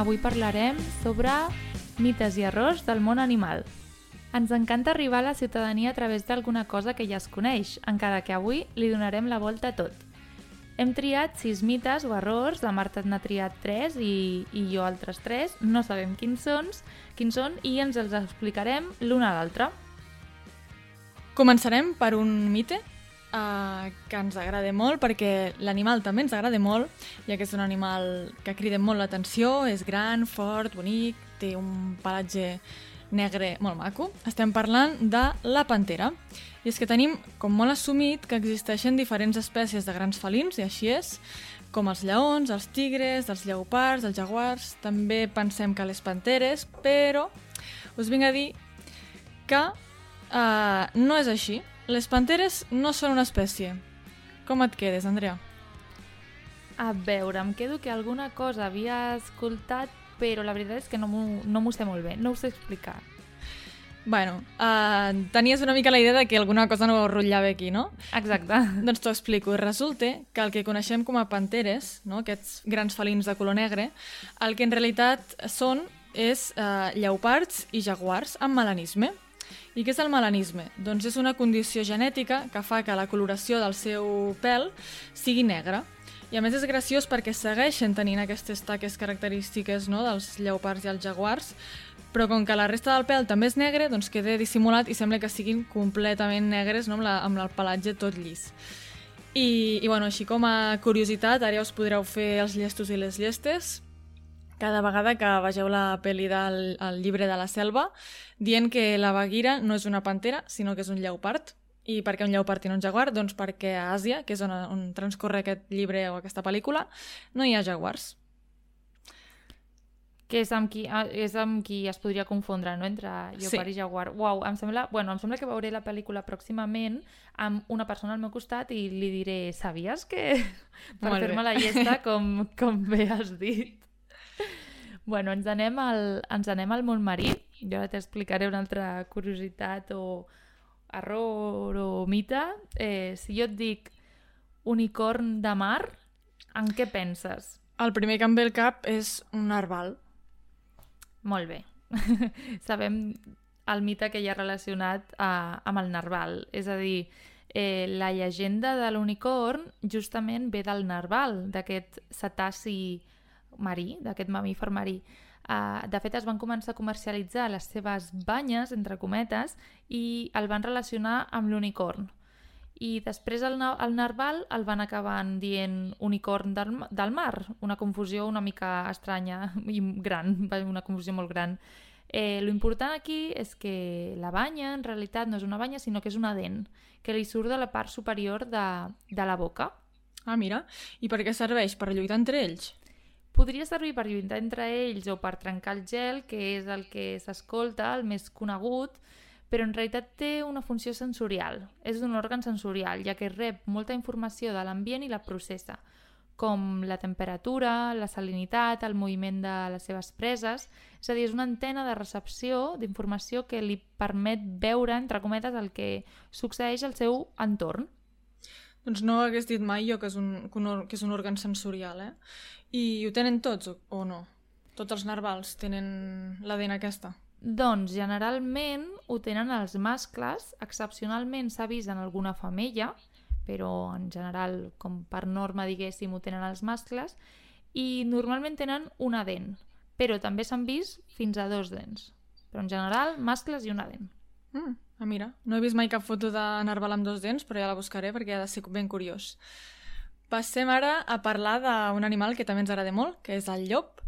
Avui parlarem sobre mites i errors del món animal. Ens encanta arribar a la ciutadania a través d'alguna cosa que ja es coneix, encara que avui li donarem la volta a tot. Hem triat sis mites o errors, la Marta n'ha triat tres i, i jo altres tres, no sabem quins són, quins són i ens els explicarem l'un a l'altre. Començarem per un mite uh, que ens agrada molt perquè l'animal també ens agrada molt, ja que és un animal que crida molt l'atenció, és gran, fort, bonic, té un pelatge negre molt maco. Estem parlant de la pantera. I és que tenim com molt assumit que existeixen diferents espècies de grans felins, i així és, com els lleons, els tigres, els lleopards, els jaguars, també pensem que les panteres, però us vinc a dir que uh, no és així. Les panteres no són una espècie. Com et quedes, Andrea? A veure, em quedo que alguna cosa havia escoltat, però la veritat és que no m'ho no sé molt bé, no ho sé explicar. Bueno, uh, tenies una mica la idea de que alguna cosa no rotllava aquí, no? Exacte. doncs t'ho explico. Resulta que el que coneixem com a panteres, no? aquests grans felins de color negre, el que en realitat són és uh, lleopards i jaguars amb melanisme. I què és el melanisme? Doncs és una condició genètica que fa que la coloració del seu pèl sigui negra. I a més és graciós perquè segueixen tenint aquestes taques característiques no, dels lleopards i els jaguars, però com que la resta del pèl també és negre, doncs queda dissimulat i sembla que siguin completament negres no? amb, la, amb el pelatge tot llis. I, I bueno, així com a curiositat, ara ja us podreu fer els llestos i les llestes, cada vegada que vegeu la pel·li del el llibre de la selva, dient que la baguira no és una pantera, sinó que és un lleopard. I per què un lleopard i no un jaguar? Doncs perquè a Àsia, que és on, on transcorre aquest llibre o aquesta pel·lícula, no hi ha jaguars que és amb qui, ah, és amb qui es podria confondre, no?, entre Lleopard sí. i Jaguar. Uau, em sembla, bueno, em sembla que veuré la pel·lícula pròximament amb una persona al meu costat i li diré, sabies que... per fer-me la llesta, com, com bé has dit. Bueno, ens anem al, ens anem al món marí. Jo ara t'explicaré una altra curiositat o error o mite. Eh, si jo et dic unicorn de mar, en què penses? El primer que em ve al cap és un narval. Molt bé. Sabem el mite que hi ha relacionat uh, amb el narval. És a dir, eh, la llegenda de l'unicorn justament ve del narval, d'aquest cetaci marí, d'aquest mamífer marí. Uh, de fet, es van començar a comercialitzar les seves banyes, entre cometes, i el van relacionar amb l'unicorn i després el, el narval el van acabar dient unicorn del, del mar, una confusió una mica estranya i gran, una confusió molt gran. Eh, lo important aquí és que la banya en realitat no és una banya sinó que és una dent que li surt de la part superior de, de la boca. Ah, mira. I per què serveix? Per lluitar entre ells? Podria servir per lluitar entre ells o per trencar el gel, que és el que s'escolta, el més conegut, però en realitat té una funció sensorial. És un òrgan sensorial, ja que rep molta informació de l'ambient i la processa, com la temperatura, la salinitat, el moviment de les seves preses... És a dir, és una antena de recepció d'informació que li permet veure, entre cometes, el que succeeix al seu entorn. Doncs no hagués dit mai jo que és un, que és un òrgan sensorial, eh? I ho tenen tots o, o no? Tots els narvals tenen l'ADN aquesta? Doncs generalment ho tenen els mascles, excepcionalment s'ha vist en alguna femella, però en general, com per norma, diguéssim, ho tenen els mascles, i normalment tenen una dent, però també s'han vist fins a dos dents. Però en general, mascles i una dent. Mm, ah, mira, no he vist mai cap foto de narval amb dos dents, però ja la buscaré perquè ha de ser ben curiós. Passem ara a parlar d'un animal que també ens agrada molt, que és el llop,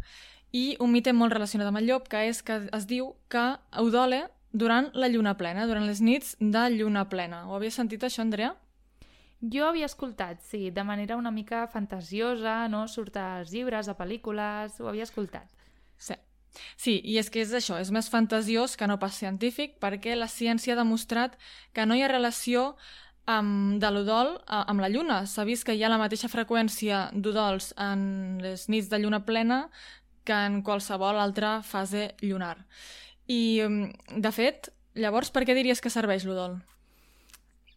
i un mite molt relacionat amb el llop, que és que es diu que udole durant la lluna plena, durant les nits de lluna plena. Ho havies sentit això, Andrea? Jo havia escoltat, sí, de manera una mica fantasiosa, no? Surt als llibres, a pel·lícules, ho havia escoltat. Sí. Sí, i és que és això, és més fantasiós que no pas científic, perquè la ciència ha demostrat que no hi ha relació amb, de l'udol amb la lluna. S'ha vist que hi ha la mateixa freqüència d'udols en les nits de lluna plena que en qualsevol altra fase lunar. I, mm, de fet, llavors, per què diries que serveix l'udol?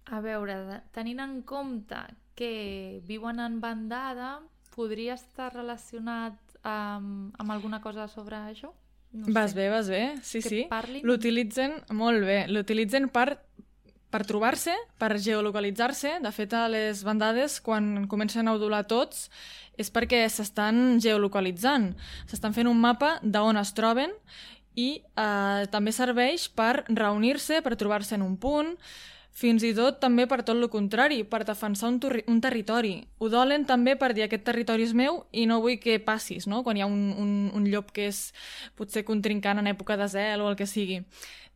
A veure, tenint en compte que viuen en bandada, podria estar relacionat amb, amb alguna cosa sobre això? No vas sé. bé, vas bé, sí, que sí. L'utilitzen molt bé, l'utilitzen per per trobar-se, per geolocalitzar-se. De fet, a les bandades, quan comencen a udular tots, és perquè s'estan geolocalitzant. S'estan fent un mapa d'on es troben i eh, també serveix per reunir-se, per trobar-se en un punt, fins i tot també per tot el contrari, per defensar un, un territori. Ho dolen també per dir aquest territori és meu i no vull que passis, no? quan hi ha un, un, un llop que és potser contrincant en època de zel o el que sigui.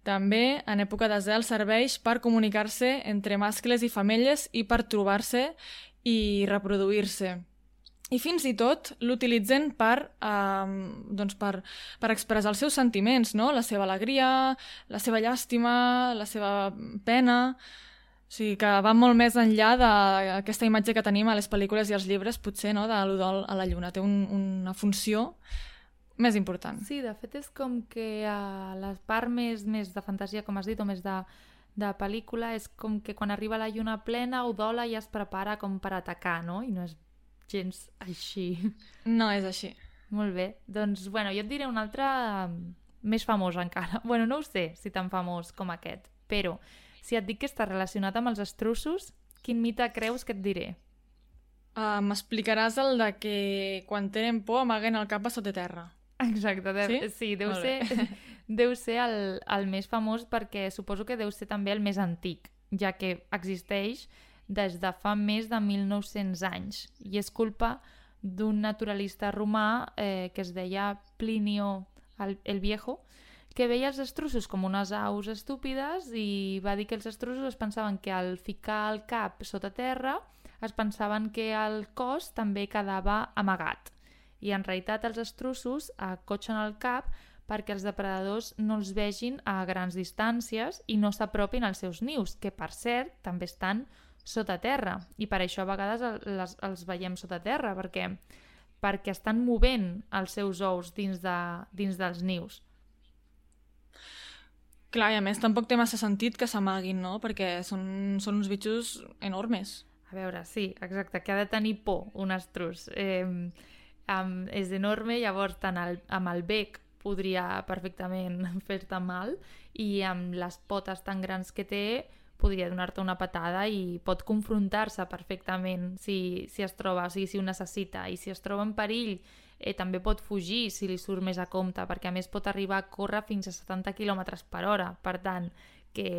També en època de zel serveix per comunicar-se entre mascles i femelles i per trobar-se i reproduir-se i fins i tot l'utilitzen per, eh, doncs per, per expressar els seus sentiments, no? la seva alegria, la seva llàstima, la seva pena... O sigui, que va molt més enllà d'aquesta imatge que tenim a les pel·lícules i als llibres, potser, no?, de l'Udol a la Lluna. Té un, una funció més important. Sí, de fet és com que a la part més, més de fantasia, com has dit, o més de, de pel·lícula, és com que quan arriba la lluna plena, Udola ja es prepara com per atacar, no? I no és gens així. No és així. Molt bé. Doncs, bueno, jo et diré un altre um, més famós encara. Bueno, no ho sé si tan famós com aquest, però si et dic que està relacionat amb els estrussos, quin mite creus que et diré? Uh, M'explicaràs el de que quan tenen por amaguen el cap a sota terra. Exacte, de... sí? sí, deu ser, deu ser el, el més famós perquè suposo que deu ser també el més antic, ja que existeix des de fa més de 1.900 anys i és culpa d'un naturalista romà eh, que es deia Plinio el, el Viejo, que veia els estruços com unes aus estúpides i va dir que els estruços es pensaven que al ficar el cap sota terra es pensaven que el cos també quedava amagat. I en realitat els estruços acotxen el cap perquè els depredadors no els vegin a grans distàncies i no s'apropin als seus nius, que per cert també estan sota terra i per això a vegades les, els veiem sota terra perquè, perquè estan movent els seus ous dins, de, dins dels nius. Clar, i a més tampoc té massa sentit que s'amaguin, no? Perquè són, són uns bitxos enormes. A veure, sí, exacte, que ha de tenir por un estrus. Eh, um, és enorme, llavors tant el, amb el bec podria perfectament fer-te mal i amb les potes tan grans que té podria donar-te una patada i pot confrontar-se perfectament si, si es troba, o sigui, si ho necessita. I si es troba en perill, eh, també pot fugir si li surt més a compte, perquè a més pot arribar a córrer fins a 70 km per hora. Per tant, que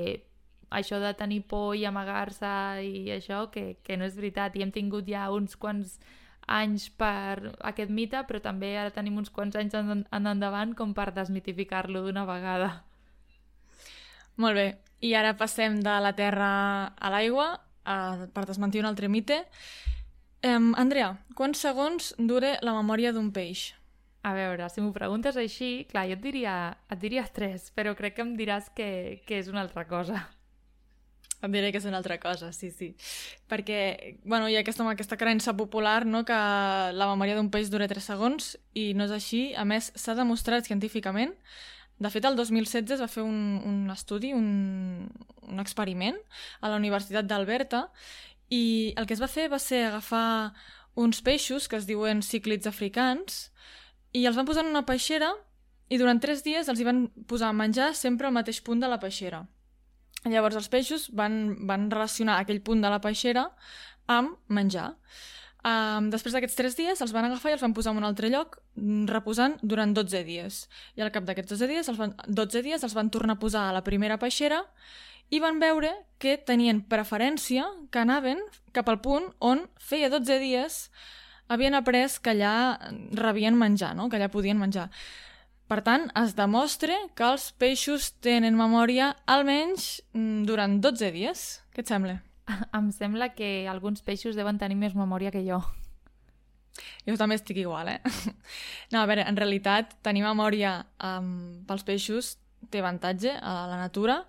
això de tenir por i amagar-se i això, que, que no és veritat. I hem tingut ja uns quants anys per aquest mite, però també ara tenim uns quants anys en, en endavant com per desmitificar-lo d'una vegada. Molt bé. I ara passem de la terra a l'aigua per desmentir un altre mite. Um, Andrea, quants segons dura la memòria d'un peix? A veure, si m'ho preguntes així, clar, jo et diria, et diria tres, però crec que em diràs que, que és una altra cosa. Et diré que és una altra cosa, sí, sí. Perquè, bueno, hi ha aquesta, aquesta creença popular, no?, que la memòria d'un peix dura 3 segons, i no és així. A més, s'ha demostrat científicament de fet, el 2016 es va fer un, un estudi, un, un experiment a la Universitat d'Alberta i el que es va fer va ser agafar uns peixos que es diuen cíclids africans i els van posar en una peixera i durant tres dies els hi van posar a menjar sempre al mateix punt de la peixera. Llavors els peixos van, van relacionar aquell punt de la peixera amb menjar. Um, després d'aquests 3 dies els van agafar i els van posar en un altre lloc mm, reposant durant 12 dies. I al cap d'aquests 12 dies, els van, 12 dies els van tornar a posar a la primera peixera i van veure que tenien preferència, que anaven cap al punt on feia 12 dies havien après que allà rebien menjar, no? que allà podien menjar. Per tant, es demostra que els peixos tenen memòria almenys mm, durant 12 dies. Què et sembla? em sembla que alguns peixos deuen tenir més memòria que jo. Jo també estic igual, eh? No, a veure, en realitat, tenir memòria um, pels peixos té avantatge a la natura,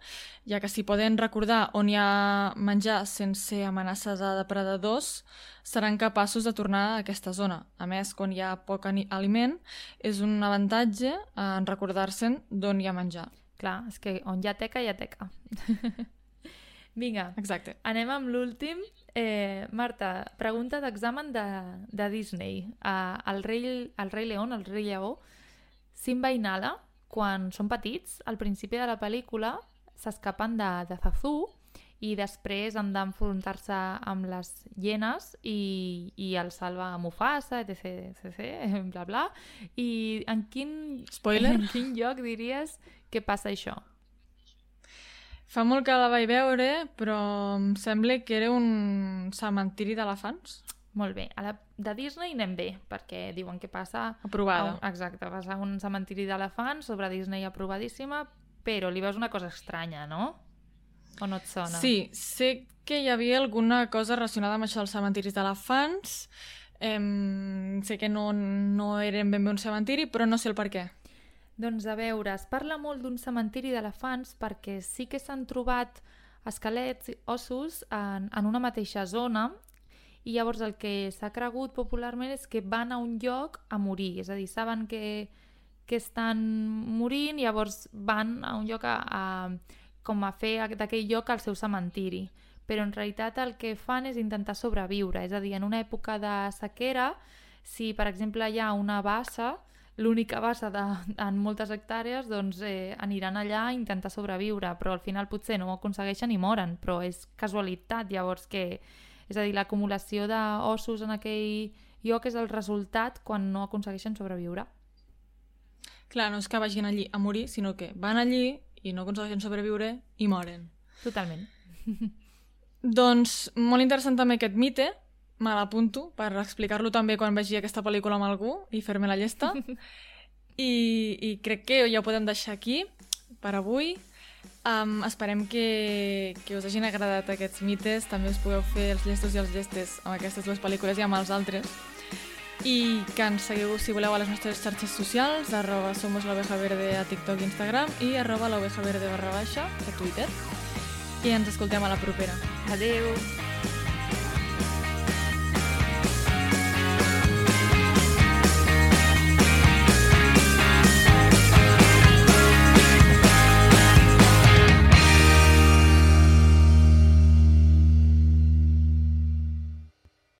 ja que si poden recordar on hi ha menjar sense amenaça de depredadors, seran capaços de tornar a aquesta zona. A més, quan hi ha poc aliment, és un avantatge en recordar-se'n d'on hi ha menjar. Clar, és que on hi ha teca, hi ha teca. Vinga, Exacte. anem amb l'últim. Eh, Marta, pregunta d'examen de, de Disney. Uh, el, rei, el rei León, el rei lleó, Simba i Nala, quan són petits, al principi de la pel·lícula, s'escapen de, de Zazu i després han d'enfrontar-se amb les hienes i, i el salva Mufasa, etc, etc, bla, bla. I en quin, Spoiler. en quin lloc diries que passa això? Fa molt que la vaig veure, però em sembla que era un cementiri d'elefants. Molt bé. A la, de Disney anem bé, perquè diuen que passa... Aprovada. Un, exacte, passa un cementiri d'elefants sobre Disney aprovadíssima, però li veus una cosa estranya, no? O no et sona? Sí, sé que hi havia alguna cosa relacionada amb això dels cementiris d'elefants. Em, sé que no, no eren ben bé un cementiri, però no sé el per què. Doncs a veure, es parla molt d'un cementiri d'elefants perquè sí que s'han trobat esquelets i ossos en, en una mateixa zona i llavors el que s'ha cregut popularment és que van a un lloc a morir, és a dir, saben que, que estan morint i llavors van a un lloc a, a, com a fer d'aquell lloc el seu cementiri. Però en realitat el que fan és intentar sobreviure, és a dir, en una època de sequera, si per exemple hi ha una bassa, l'única bassa de, en moltes hectàrees, doncs eh, aniran allà a intentar sobreviure, però al final potser no ho aconsegueixen i moren, però és casualitat, llavors que... És a dir, l'acumulació d'ossos en aquell lloc és el resultat quan no aconsegueixen sobreviure. Clar, no és que vagin allí a morir, sinó que van allí i no aconsegueixen sobreviure i moren. Totalment. Doncs molt interessant també aquest mite, me l'apunto per explicar-lo també quan vegi aquesta pel·lícula amb algú i fer-me la llesta. I, I crec que ja ho podem deixar aquí per avui. Um, esperem que, que us hagin agradat aquests mites. També us pugueu fer els llestos i els llestes amb aquestes dues pel·lícules i amb els altres. I que ens seguiu, si voleu, a les nostres xarxes socials, arroba somos la oveja verde a TikTok i Instagram i arroba la oveja verde barra baixa a Twitter. I ens escoltem a la propera. Adeu!